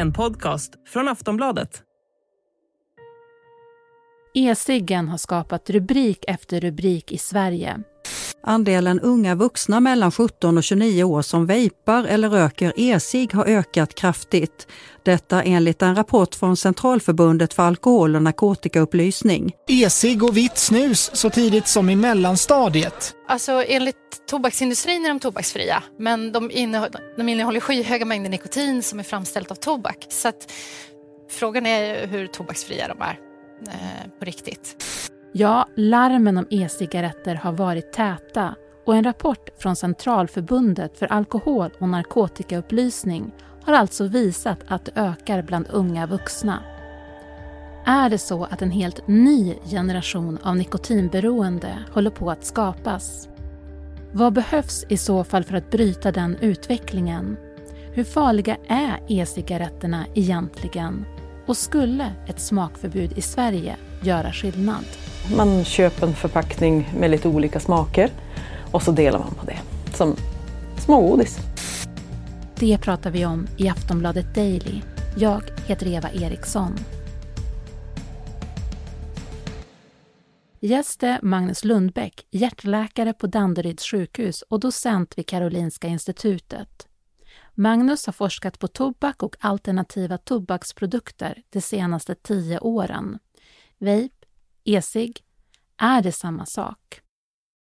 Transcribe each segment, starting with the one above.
En podcast från Aftonbladet. E-ciggen har skapat rubrik efter rubrik i Sverige. Andelen unga vuxna mellan 17 och 29 år som vejpar eller röker e-cigg har ökat kraftigt. Detta enligt en rapport från Centralförbundet för alkohol och narkotikaupplysning. E-cigg och vitt snus så tidigt som i mellanstadiet. Alltså enligt tobaksindustrin är de tobaksfria men de innehåller, de innehåller skyhöga mängder nikotin som är framställt av tobak. Så att, frågan är hur tobaksfria de är eh, på riktigt. Ja, larmen om e-cigaretter har varit täta och en rapport från Centralförbundet för alkohol och narkotikaupplysning har alltså visat att det ökar bland unga vuxna. Är det så att en helt ny generation av nikotinberoende håller på att skapas? Vad behövs i så fall för att bryta den utvecklingen? Hur farliga är e-cigaretterna egentligen? Och skulle ett smakförbud i Sverige göra skillnad? Man köper en förpackning med lite olika smaker och så delar man på det som smågodis. Det pratar vi om i Aftonbladet Daily. Jag heter Eva Eriksson. Gäst är Magnus Lundbäck, hjärtläkare på Danderyds sjukhus och docent vid Karolinska institutet. Magnus har forskat på tobak och alternativa tobaksprodukter de senaste tio åren. Vape, e-cigg, är det samma sak?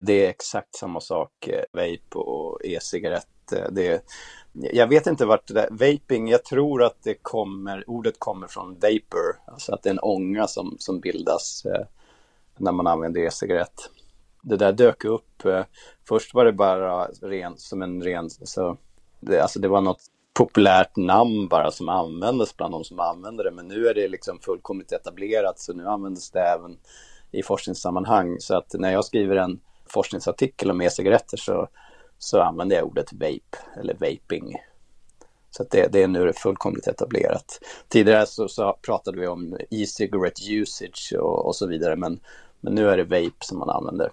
Det är exakt samma sak, eh, vape och e-cigarett. Eh, det, jag vet inte vart det där, vaping, jag tror att det kommer, ordet kommer från vapor, alltså att det är en ånga som, som bildas eh, när man använder e-cigarett. Det där dök upp, först var det bara ren, som en ren, så det, alltså det var något populärt namn bara som användes bland de som använde det. Men nu är det liksom fullkomligt etablerat så nu används det även i forskningssammanhang. Så att när jag skriver en forskningsartikel om e-cigaretter så, så använder jag ordet vape eller vaping. Så att det, det är nu fullkomligt etablerat. Tidigare så, så pratade vi om e-cigarette usage och, och så vidare men, men nu är det vape som man använder.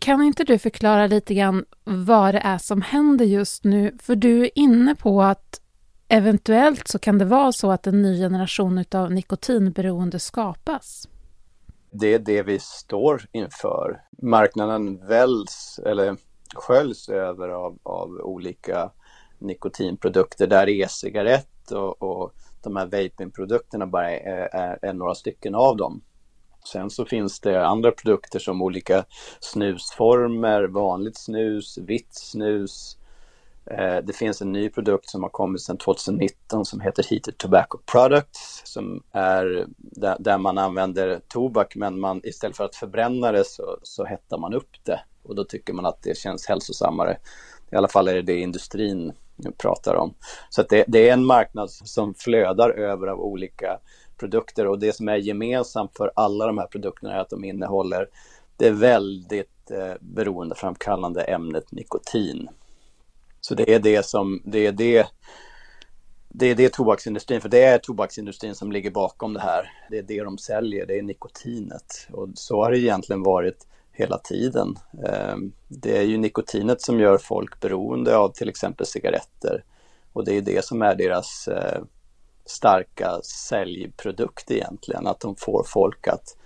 Kan inte du förklara lite grann vad det är som händer just nu? För du är inne på att eventuellt så kan det vara så att en ny generation av nikotinberoende skapas. Det är det vi står inför. Marknaden väljs eller sköljs över av, av olika nikotinprodukter där e-cigarett och, och de här vapingprodukterna bara är, är, är några stycken av dem. Sen så finns det andra produkter som olika snusformer, vanligt snus, vitt snus. Eh, det finns en ny produkt som har kommit sedan 2019 som heter Heated Tobacco Products som är där, man använder tobak men man istället för att förbränna det så, så hettar man upp det och då tycker man att det känns hälsosammare. I alla fall är det det industrin pratar om. Så det, det, är en marknad som flödar över av olika produkter och det som är gemensamt för alla de här produkterna är att de innehåller det väldigt eh, beroendeframkallande ämnet nikotin. Så det är det som, det är det det är det tobaksindustrin, för det är tobaksindustrin som ligger bakom det här. Det är det de säljer, det är nikotinet. Och så har det egentligen varit hela tiden. Ehm, det är ju nikotinet som gör folk beroende av till exempel cigaretter. Och det är det som är deras eh, starka säljprodukt egentligen, att de får folk att,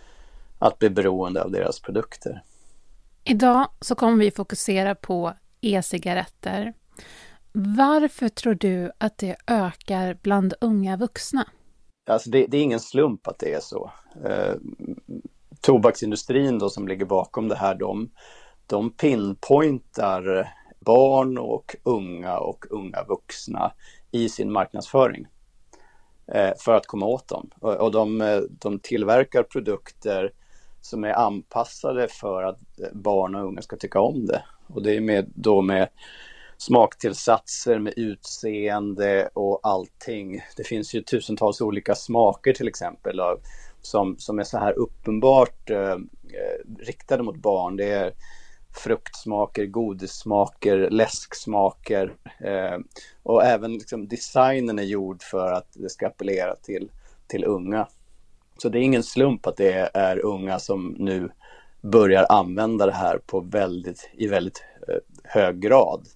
att bli beroende av deras produkter. Idag så kommer vi fokusera på e-cigaretter. Varför tror du att det ökar bland unga vuxna? Alltså det, det är ingen slump att det är så. Eh, tobaksindustrin då som ligger bakom det här, de, de pinpointar barn och unga och unga vuxna i sin marknadsföring. Eh, för att komma åt dem. Och de, eh, de tillverkar produkter som är anpassade för att eh, barn och unga ska tycka om det. Och det är med, då med smaktillsatser, med utseende och allting. Det finns ju tusentals olika smaker till exempel av, som, som är så här uppenbart eh, riktade mot barn. Det är fruktsmaker, godissmaker, läsksmaker. Eh, och även liksom, designen är gjord för att det ska appellera till, till unga. Så det är ingen slump att det är unga som nu börjar använda det här på väldigt, i väldigt eh, hög grad.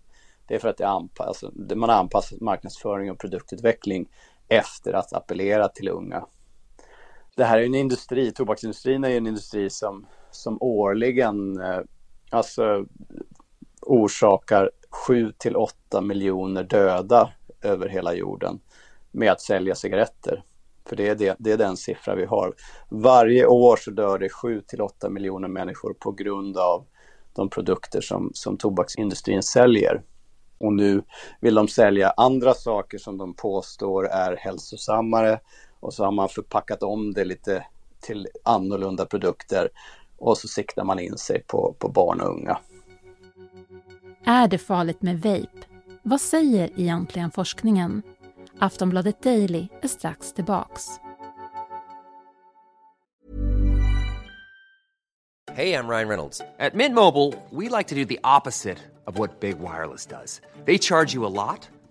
Det är för att det anpass, alltså, man har anpassat marknadsföring och produktutveckling efter att appellera till unga. Det här är en industri, tobaksindustrin är en industri som, som årligen eh, alltså, orsakar 7 till 8 miljoner döda över hela jorden med att sälja cigaretter. För det är, det, det är den siffra vi har. Varje år så dör det 7 till 8 miljoner människor på grund av de produkter som, som tobaksindustrin säljer. Och nu vill de sälja andra saker som de påstår är hälsosammare och så har man förpackat om det lite till annorlunda produkter och så siktar man in sig på, på barn och unga. Är det farligt med vape? Vad säger egentligen forskningen? Aftonbladet Daily är strax tillbaks. Hej, jag Ryan Reynolds. At Mint Mobile, we like to do the opposite of what Big Wireless does. They charge you a lot,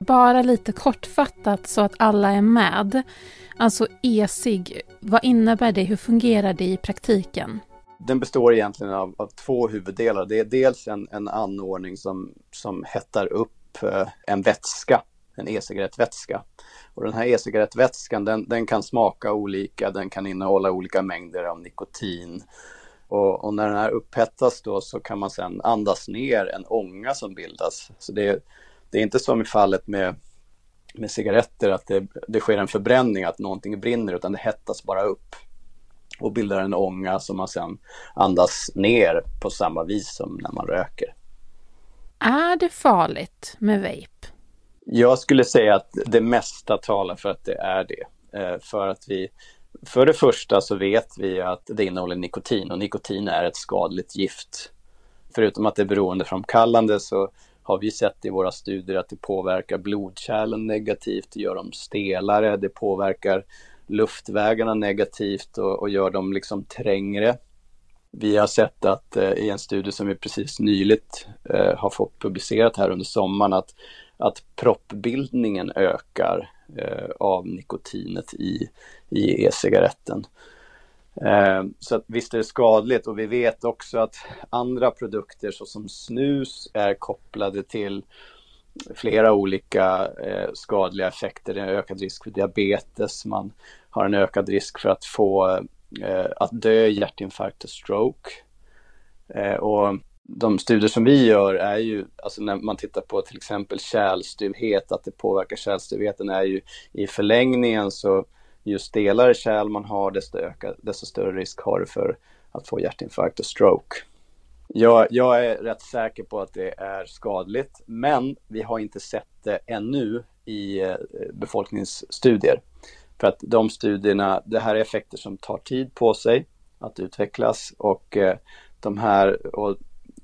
Bara lite kortfattat så att alla är med. Alltså e-cigg, vad innebär det? Hur fungerar det i praktiken? Den består egentligen av, av två huvuddelar. Det är dels en, en anordning som, som hettar upp eh, en vätska, en e-cigarettvätska. Och den här e-cigarettvätskan den, den kan smaka olika, den kan innehålla olika mängder av nikotin. Och, och, när den här upphettas då så kan man sedan andas ner en ånga som bildas. Så det, det är inte som i fallet med, med cigaretter att det, det sker en förbränning, att någonting brinner, utan det hettas bara upp och bildar en ånga som man sedan andas ner på samma vis som när man röker. Är det farligt med vape? Jag skulle säga att det mesta talar för att det är det. Eh, för att vi, för det första så vet vi att det innehåller nikotin och nikotin är ett skadligt gift. Förutom att det är beroendeframkallande så har vi sett i våra studier att det påverkar blodkärlen negativt, det gör dem stelare, det påverkar luftvägarna negativt och, och gör dem liksom trängre. Vi har sett att eh, i en studie som vi precis nyligt eh, har fått publicerat här under sommaren att, att proppbildningen ökar eh, av nikotinet i, i e-cigaretten. Ehm, så att visst är det skadligt och vi vet också att andra produkter såsom snus är kopplade till flera olika eh, skadliga effekter. Det är en ökad risk för diabetes, man har en ökad risk för att få eh, att dö i hjärtinfarkt och stroke. Eh, och de studier som vi gör är ju, alltså när man tittar på till exempel kärlstyvhet, att det påverkar kärlstyvheten är ju i förlängningen så ju stelare kärl man har desto, ökad, desto större risk har du för att få hjärtinfarkt och stroke. Jag, jag, är rätt säker på att det är skadligt, men vi har inte sett det ännu i eh, befolkningsstudier. För att de studierna, det här är effekter som tar tid på sig att utvecklas och eh, de här, och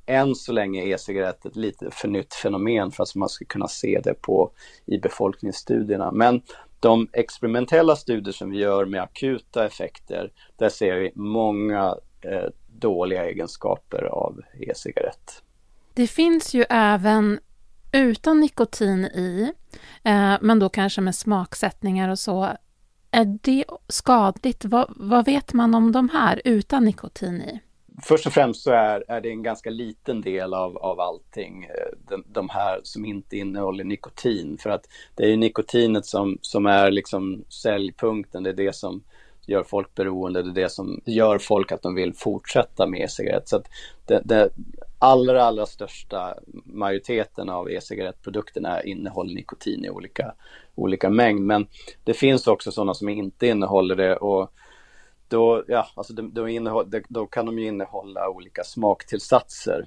än så länge är e-cigarett ett lite för nytt fenomen för att man ska kunna se det på i befolkningsstudierna. Men de experimentella studier som vi gör med akuta effekter, där ser vi många eh, dåliga egenskaper av e-cigarett. Det finns ju även utan nikotin i, eh, men då kanske med smaksättningar och så. Är det skadligt? Va, vad vet man om de här utan nikotin i? Först och främst så är, är det en ganska liten del av, av allting, eh, de, de här som inte innehåller nikotin. För att det är ju nikotinet som, som är liksom säljpunkten, det är det som gör folk beroende, det är det som gör folk att de vill fortsätta med e-cigarett. Så att det, det allra, allra största majoriteten av e-cigarettprodukterna innehåller nikotin i olika, olika mängd. Men det finns också sådana som inte innehåller det och då, ja, alltså de, de innehåll, då kan de ju innehålla olika smaktillsatser.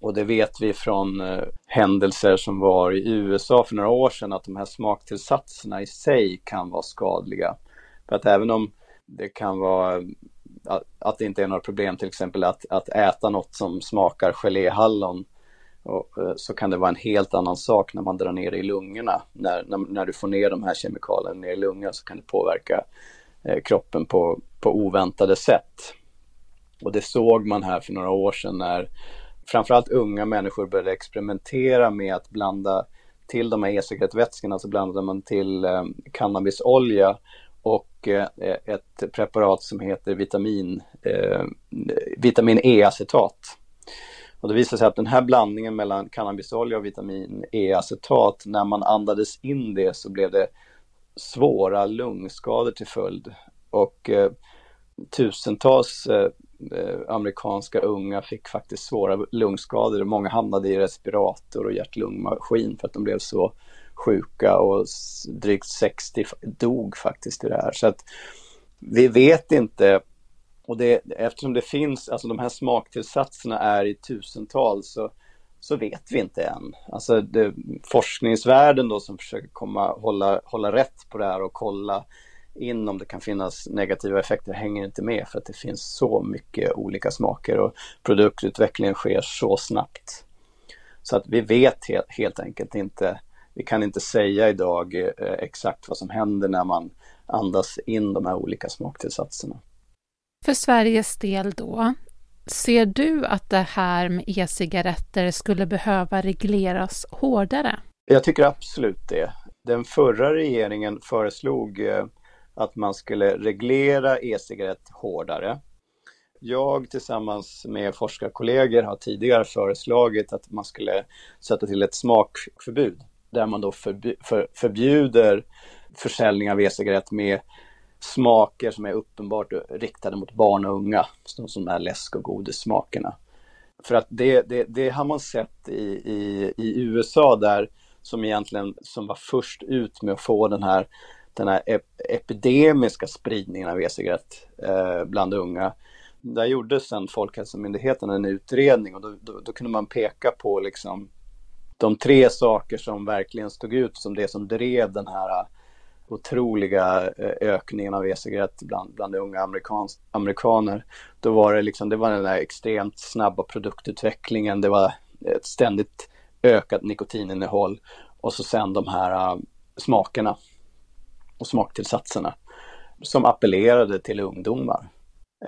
Och det vet vi från eh, händelser som var i USA för några år sedan att de här smaktillsatserna i sig kan vara skadliga. För att även om det kan vara eh, att, att det inte är några problem till exempel att, att äta något som smakar geléhallon och, eh, så kan det vara en helt annan sak när man drar ner det i lungorna. När, när, när du får ner de här kemikalierna ner i lungorna så kan det påverka Eh, kroppen på, på oväntade sätt. Och det såg man här för några år sedan när framförallt unga människor började experimentera med att blanda till de här e-cigarettvätskorna så blandade man till eh, cannabisolja och eh, ett preparat som heter vitamin, eh, vitamin E-acetat. Och det visade sig att den här blandningen mellan cannabisolja och vitamin E-acetat, när man andades in det så blev det svåra lungskador till följd. Och eh, tusentals eh, eh amerikanska unga fick faktiskt svåra lungskador. Många hamnade i respirator och hjärt-lungmaskin för att de blev så sjuka och drygt 60 dog faktiskt i det här. Så att vi vet inte och det, eftersom det finns, alltså de här smaktillsatserna är i tusental så, så vet vi inte än. Alltså det, forskningsvärlden då som försöker komma, hålla, hålla rätt på det här och kolla in om det kan finnas negativa effekter hänger inte med för att det finns så mycket olika smaker och produktutvecklingen sker så snabbt. Så att vi vet helt, helt enkelt inte, vi kan inte säga idag eh, exakt vad som händer när man andas in de här olika smaktillsatserna. För Sveriges del då, ser du att det här med e-cigaretter skulle behöva regleras hårdare? Jag tycker absolut det. Den förra regeringen föreslog eh, att man skulle reglera e-cigarett hårdare. Jag tillsammans med forskarkollegor har tidigare föreslagit att man skulle sätta till ett smakförbud där man då förbjuder försäljning av e-cigarett med smaker som är uppenbart riktade mot barn och unga, som de här läsk och godissmakerna. För att det, det, det har man sett i, i, i USA där som egentligen som var först ut med att få den här, den här ep epidemiska spridningen av e-cigarett eh, bland unga. Där gjorde sedan Folkhälsomyndigheten en utredning och då, då, då, kunde man peka på liksom de tre saker som verkligen stod ut som det som drev den här otroliga eh, ökningen av e-cigarett bland, bland unga amerikans, amerikaner. Då var det liksom, det var den där extremt snabba produktutvecklingen, det var ett ständigt ökat nikotininnehåll och så sen de här uh, smakerna och smaktillsatserna som appellerade till ungdomar.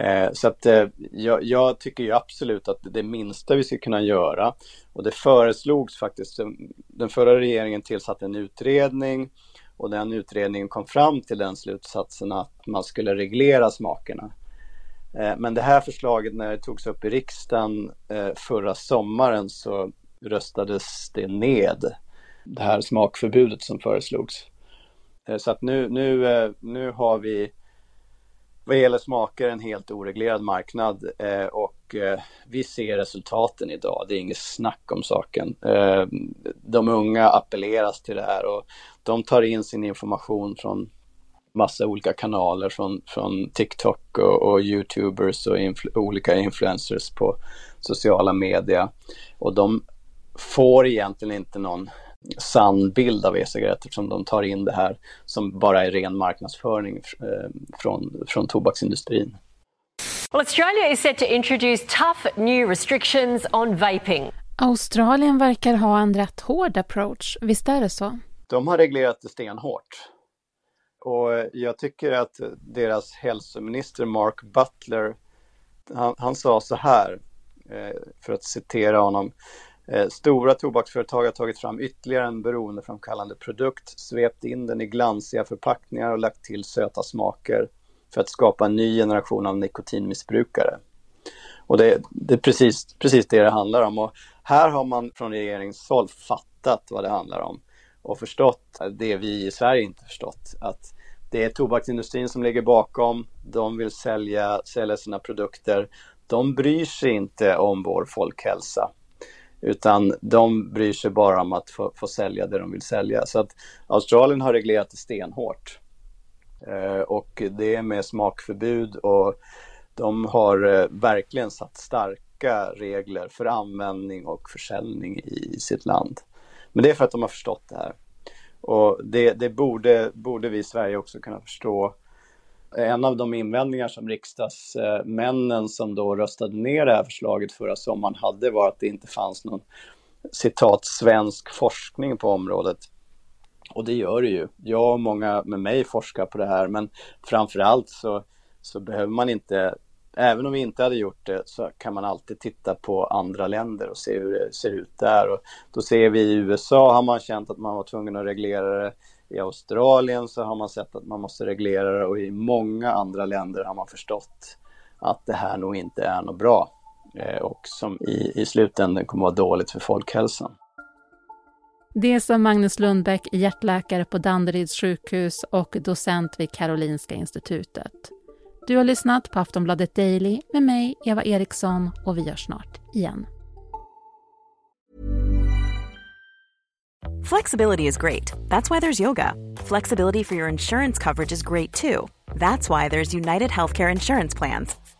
Eh, så att eh, jag, jag, tycker ju absolut att det minsta vi ska kunna göra och det föreslogs faktiskt, den förra regeringen tillsatte en utredning och den utredningen kom fram till den slutsatsen att man skulle reglera smakerna. Eh, men det här förslaget när det togs upp i riksdagen eh, förra sommaren så röstades det ned. Det här smakförbudet som föreslogs. Eh, så att nu, nu, nu har vi vad gäller smaker en helt oreglerad marknad och Eh, vi ser resultaten idag. Det är inget snack om saken. Eh, de unga appelleras till det här och de tar in sin information från massa olika kanaler från, från TikTok och, och Youtubers och influ olika influencers på sociala media. Och de får egentligen inte någon sann bild av e-cigaretter som de tar in det här som bara är ren marknadsföring eh, från, från tobaksindustrin. Well, Australia is set to introduce tough new restrictions on vaping. Australien verkar ha en rätt hård approach, visst är det så? de har reglerat det stenhårt. Och jag tycker att deras hälsominister Mark Butler, han, han sa så här, eh, för att citera honom. Eh, stora tobaksföretag har tagit fram ytterligare en beroendeframkallande produkt, svept in den i glansiga förpackningar och lagt till söta smaker för att skapa en ny generation av nikotinmissbrukare. Och det, det är precis, precis det det handlar om. Och här har man från regeringshåll fattat vad det handlar om och förstått det vi i Sverige inte förstått. Att det är tobaksindustrin som ligger bakom. De vill sälja, sälja sina produkter. De bryr sig inte om vår folkhälsa. Utan de bryr sig bara om att få, få sälja det de vill sälja. Så att Australien har reglerat det stenhårt. Eh, och det är med smakförbud och de har eh, verkligen satt starka regler för användning och försäljning i sitt land. Men det är för att de har förstått det här. Och det, det borde, borde vi i Sverige också kunna förstå. En av de invändningar som riksdagsmännen som då röstade ner det här förslaget förra sommaren hade var att det inte fanns någon citat svensk forskning på området. Och det gör det ju. Jag och många med mig forskar på det här men framförallt så, så behöver man inte Även om vi inte hade gjort det så kan man alltid titta på andra länder och se hur det ser ut där. Och då ser vi i USA har man känt att man var tvungen att reglera det. I Australien så har man sett att man måste reglera det och i många andra länder har man förstått att det här nog inte är något bra eh, och som i, i slutändan kommer att vara dåligt för folkhälsan. Det sa Magnus Lundbäck, hjärtläkare på Danderyds sjukhus och docent vid Karolinska institutet. Du har lyssnat på Aftonbladet Daily med mig, Eva Eriksson, och vi hörs snart igen. Flexibility is great. That's why there's yoga. Flexibility for your insurance coverage is great too. That's why there's United Healthcare Insurance Plans.